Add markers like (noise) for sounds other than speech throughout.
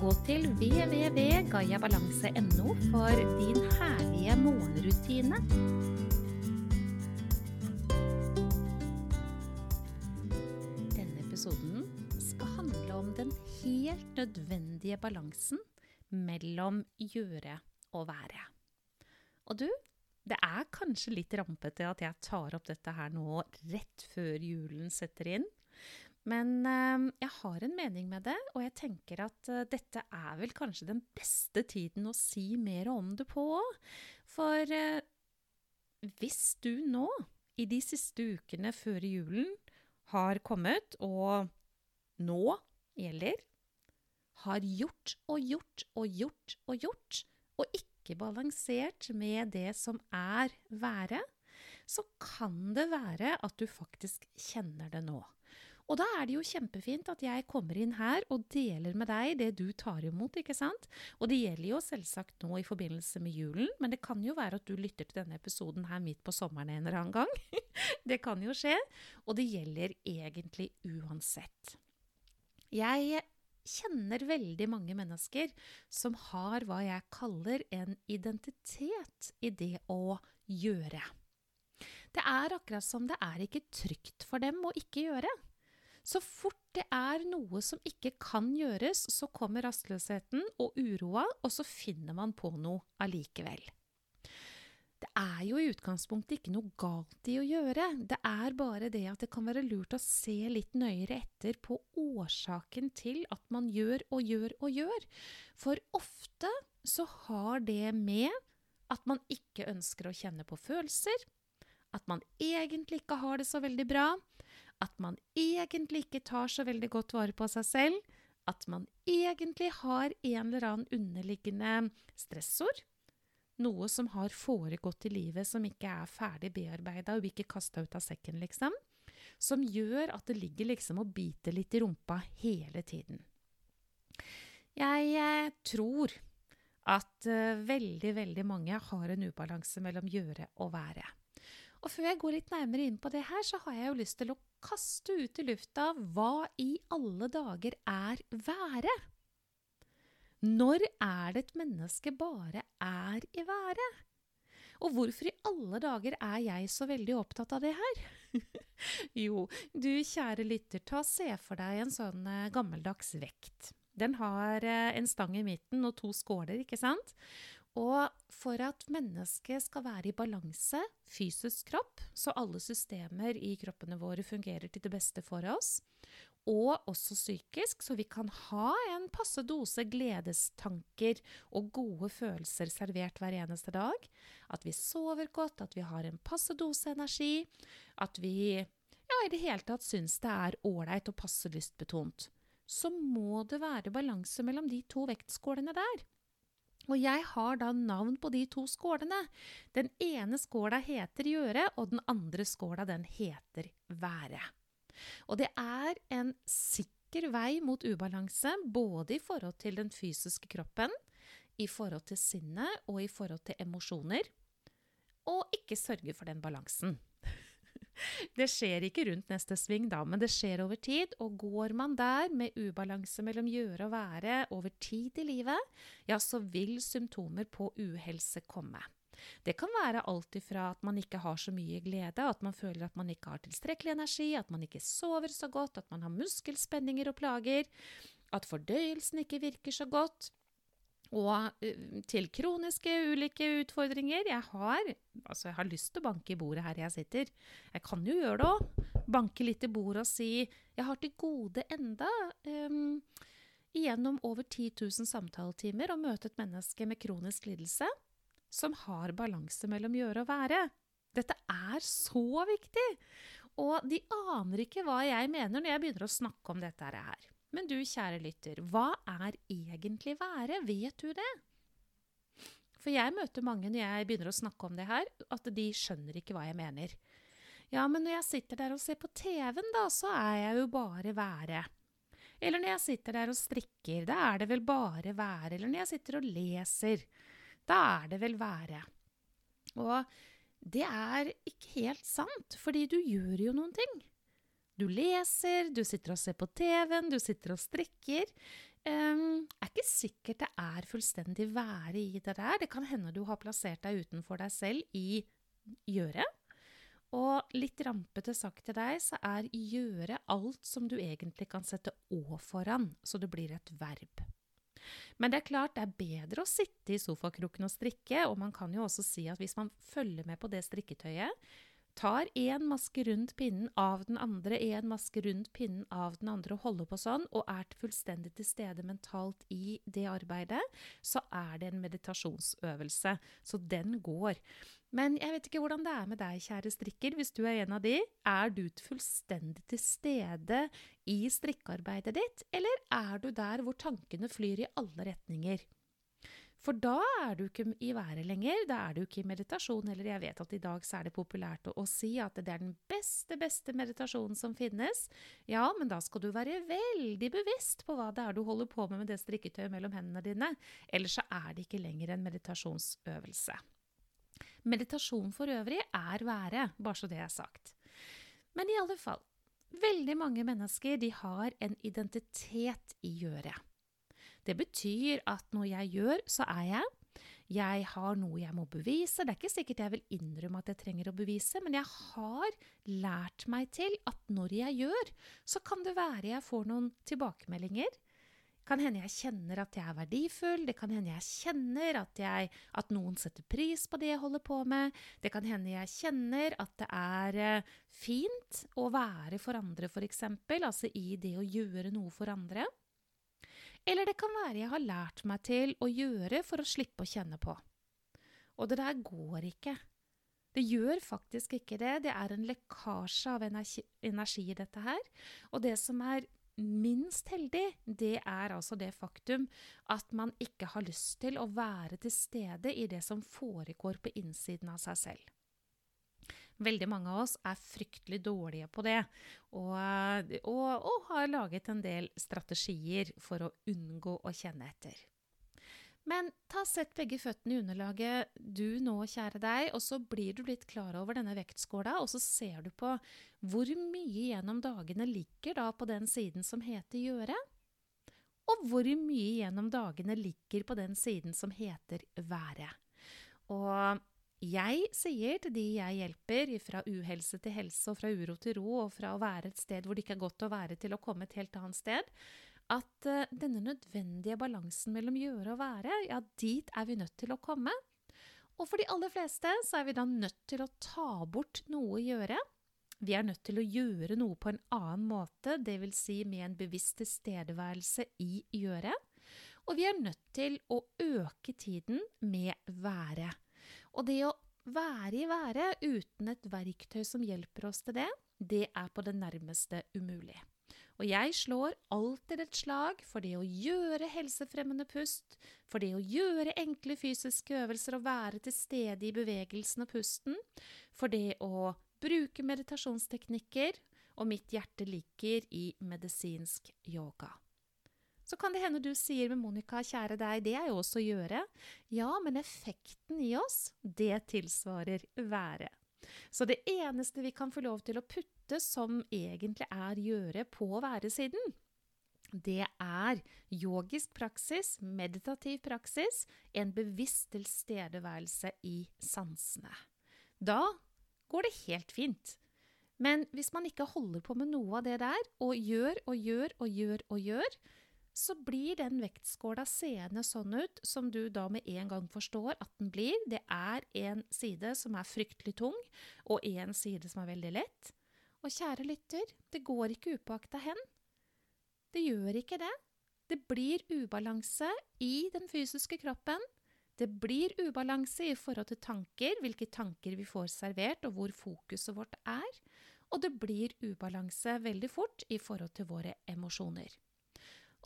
Gå til www.gayabalanse.no for din herlige morgenrutine. Denne episoden skal handle om den helt nødvendige balansen mellom gjøre og være. Og du, det er kanskje litt rampete at jeg tar opp dette her nå rett før julen setter inn. Men eh, jeg har en mening med det, og jeg tenker at eh, dette er vel kanskje den beste tiden å si mer om det på òg. For eh, hvis du nå, i de siste ukene før julen, har kommet, og nå gjelder, har gjort og gjort og gjort og gjort, og ikke balansert med det som er været, så kan det være at du faktisk kjenner det nå. Og da er det jo kjempefint at jeg kommer inn her og deler med deg det du tar imot, ikke sant? Og det gjelder jo selvsagt nå i forbindelse med julen, men det kan jo være at du lytter til denne episoden her midt på sommeren en eller annen gang. (laughs) det kan jo skje. Og det gjelder egentlig uansett. Jeg kjenner veldig mange mennesker som har hva jeg kaller en identitet i det å gjøre. Det er akkurat som det er ikke trygt for dem å ikke gjøre. Så fort det er noe som ikke kan gjøres, så kommer rastløsheten og uroa, og så finner man på noe allikevel. Det er jo i utgangspunktet ikke noe galt i å gjøre, det er bare det at det kan være lurt å se litt nøyere etter på årsaken til at man gjør og gjør og gjør. For ofte så har det med at man ikke ønsker å kjenne på følelser, at man egentlig ikke har det så veldig bra, at man egentlig ikke tar så veldig godt vare på seg selv, at man egentlig har en eller annen underliggende stressord, noe som har foregått i livet som ikke er ferdig bearbeida og ikke kasta ut av sekken, liksom, som gjør at det ligger liksom og biter litt i rumpa hele tiden. Jeg eh, tror at uh, veldig, veldig mange har en ubalanse mellom gjøre og være. Og før jeg går litt nærmere inn på det her, så har jeg jo lyst til å kaste ut i lufta hva i alle dager er være? Når er det et menneske bare er i være? Og hvorfor i alle dager er jeg så veldig opptatt av det her? (laughs) jo, du kjære lytter, ta se for deg en sånn eh, gammeldags vekt. Den har eh, en stang i midten og to skåler, ikke sant? Og for at mennesket skal være i balanse, fysisk kropp, så alle systemer i kroppene våre fungerer til det beste for oss, og også psykisk, så vi kan ha en passe dose gledestanker og gode følelser servert hver eneste dag, at vi sover godt, at vi har en passe dose energi, at vi ja, i det hele tatt syns det er ålreit og passe lystbetont, så må det være balanse mellom de to vektskålene der. Og jeg har da navn på de to skålene. Den ene skåla heter gjøre, og den andre skåla den heter være. Og det er en sikker vei mot ubalanse, både i forhold til den fysiske kroppen, i forhold til sinnet og i forhold til emosjoner. Og ikke sørge for den balansen. (laughs) Det skjer ikke rundt neste sving, da, men det skjer over tid. Og går man der med ubalanse mellom gjøre og være over tid i livet, ja, så vil symptomer på uhelse komme. Det kan være alt ifra at man ikke har så mye glede, at man føler at man ikke har tilstrekkelig energi, at man ikke sover så godt, at man har muskelspenninger og plager, at fordøyelsen ikke virker så godt, og uh, til kroniske ulike utfordringer. Jeg har, altså jeg har lyst til å banke i bordet her jeg sitter. Jeg kan jo gjøre det òg. Banke litt i bordet og si jeg har til gode enda um, gjennom over 10 000 samtaletimer å møte et menneske med kronisk lidelse som har balanse mellom gjøre og være. Dette er så viktig! Og de aner ikke hva jeg mener når jeg begynner å snakke om dette her. Men du, kjære lytter, hva er egentlig være? Vet du det? For jeg møter mange når jeg begynner å snakke om det her, at de skjønner ikke hva jeg mener. Ja, men når jeg sitter der og ser på TV-en, da, så er jeg jo bare være. Eller når jeg sitter der og strikker, da er det vel bare være. Eller når jeg sitter og leser, da er det vel være. Og det er ikke helt sant, fordi du gjør jo noen ting. Du leser, du sitter og ser på TV-en, du sitter og strikker. Um, er ikke sikkert det er fullstendig være i det der. Det kan hende du har plassert deg utenfor deg selv i gjøre. Og litt rampete sagt til deg, så er gjøre alt som du egentlig kan sette å foran, så det blir et verb. Men det er klart det er bedre å sitte i sofakroken og strikke, og man kan jo også si at hvis man følger med på det strikketøyet, tar én maske rundt pinnen av den andre, én maske rundt pinnen av den andre og holder på sånn, og er fullstendig til stede mentalt i det arbeidet, så er det en meditasjonsøvelse. Så den går. Men jeg vet ikke hvordan det er med deg, kjære strikker, hvis du er en av de. Er du fullstendig til stede i strikkearbeidet ditt, eller er du der hvor tankene flyr i alle retninger? For da er du ikke i været lenger, da er du ikke i meditasjon. Eller jeg vet at i dag er det populært å, å, si at det er den beste, beste meditasjonen som finnes. Ja, men da skal du være veldig bevisst på hva det er du holder på med med det strikketøyet mellom hendene dine. Ellers så er det ikke lenger en meditasjonsøvelse. Meditasjon for øvrig er været, bare så det er sagt. Men i alle fall, veldig mange mennesker de har en identitet i gjøret. Det betyr at når jeg gjør, så er jeg. Jeg har noe jeg må bevise. Det er ikke sikkert jeg vil innrømme at jeg trenger å bevise, men jeg har lært meg til at når jeg gjør, så kan det være jeg får noen tilbakemeldinger. Kan hende jeg kjenner at jeg er verdifull, det kan hende jeg kjenner at, jeg, at noen setter pris på det jeg holder på med, det kan hende jeg kjenner at det er eh, fint å være for andre, f.eks., altså i det å gjøre noe for andre. Eller det kan være jeg har lært meg til å gjøre for å slippe å kjenne på. Og det der går ikke. Det gjør faktisk ikke det. Det er en lekkasje av energi, energi i dette her. Og det som er minst heldig, det er altså det faktum at man ikke har lyst til å være til stede i det som foregår på innsiden av seg selv. Veldig mange av oss er fryktelig dårlige på det, og, og, og, har laget en del strategier for å unngå å kjenne etter. Men ta sett begge føttene i underlaget du nå, kjære deg, og så blir du litt klar over denne vektskåla, og så ser du på hvor mye gjennom dagene ligger da på den siden som heter gjøre, og hvor mye gjennom dagene ligger på den siden som heter være. Og jeg sier til de jeg hjelper, fra uhelse til helse og fra uro til ro, og fra å være et sted hvor det ikke er godt å være, til å komme et helt annet sted, at uh, denne nødvendige balansen mellom gjøre og være, ja, dit er vi nødt til å komme. Og for de aller fleste så er vi da nødt til å ta bort noe å gjøre. Vi er nødt til å gjøre noe på en annen måte, dvs. Si med en bevisst tilstedeværelse i gjøre. Og vi er nødt til å øke tiden med være. Og det å være i være uten et verktøy som hjelper oss til det, det er på det nærmeste umulig. Og jeg slår alltid et slag for det å gjøre helsefremmende pust, for det å gjøre enkle fysiske øvelser og være til stede i bevegelsen og pusten, for det å bruke meditasjonsteknikker, og mitt hjerte ligger i medisinsk yoga. Så kan det hende du sier med Monica, kjære deg, det er jo også å gjøre. Ja, men effekten i oss, det tilsvarer været. Så det eneste vi kan få lov til å putte som egentlig er gjøre på væresiden, det er yogisk praksis, meditativ praksis, en bevisst tilstedeværelse i sansene. Da går det helt fint. Men hvis man ikke holder på med noe av det der, og gjør og gjør og gjør og gjør, så blir den vektskåla seende sånn ut som du da med en gang forstår at den blir. Det er en side som er fryktelig tung, og en side som er veldig lett. Og kjære lytter, det går ikke upåakta hen. Det gjør ikke det. Det blir ubalanse i den fysiske kroppen. Det blir ubalanse i forhold til tanker, hvilke tanker vi får servert, og hvor fokuset vårt er. Og det blir ubalanse veldig fort i forhold til våre emosjoner.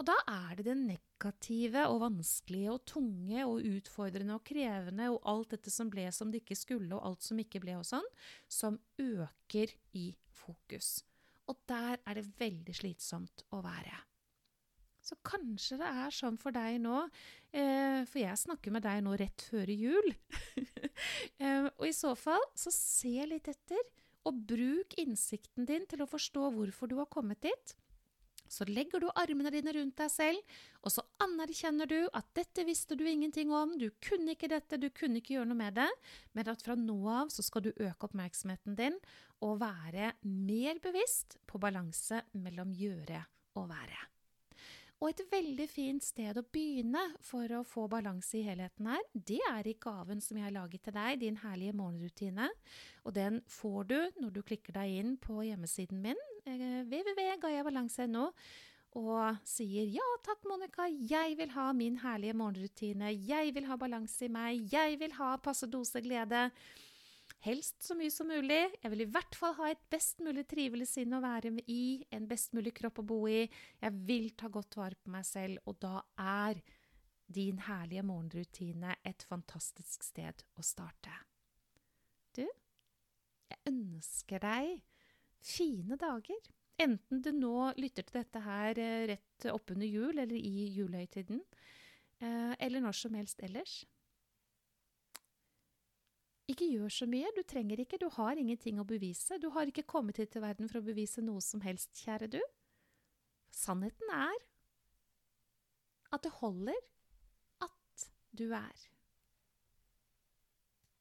Og da er det det negative og vanskelige og tunge og utfordrende og krevende og alt dette som ble som det ikke skulle, og alt som ikke ble og sånn, som øker i fokus. Og der er det veldig slitsomt å være. Så kanskje det er sånn for deg nå, eh, for jeg snakker med deg nå rett før jul. (laughs) eh, og i så fall, så se litt etter, og bruk innsikten din til å forstå hvorfor du har kommet dit. Så legger du armene dine rundt deg selv, og så anerkjenner du at dette visste du ingenting om, du kunne ikke dette, du kunne ikke gjøre noe med det, men at fra nå av så skal du øke oppmerksomheten din og være mer bevisst på balanse mellom gjøre og være. Og et veldig fint sted å begynne for å få balanse i helheten her, det er i gaven som jeg har laget til deg, din herlige morgenrutine. Og den får du når du klikker deg inn på hjemmesiden min, eh, www.gayabalanse.no, og sier ja takk, Monica, jeg vil ha min herlige morgenrutine, jeg vil ha balanse i meg, jeg vil ha passe dose glede. Helst så mye som mulig. Jeg vil i hvert fall ha et best mulig trivelig sinn å være med i, en best mulig kropp å bo i. Jeg vil ta godt vare på meg selv, og da er din herlige morgenrutine et fantastisk sted å starte. Du, jeg ønsker deg fine dager. Enten du nå lytter til dette her eh, rett oppunder jul eller i julehøytiden, eh, eller når som helst ellers. Ikke gjør så mye, du trenger ikke, du har ingenting å bevise, du har ikke kommet hit til verden for å bevise noe som helst, kjære du. Sannheten er at det holder at du er.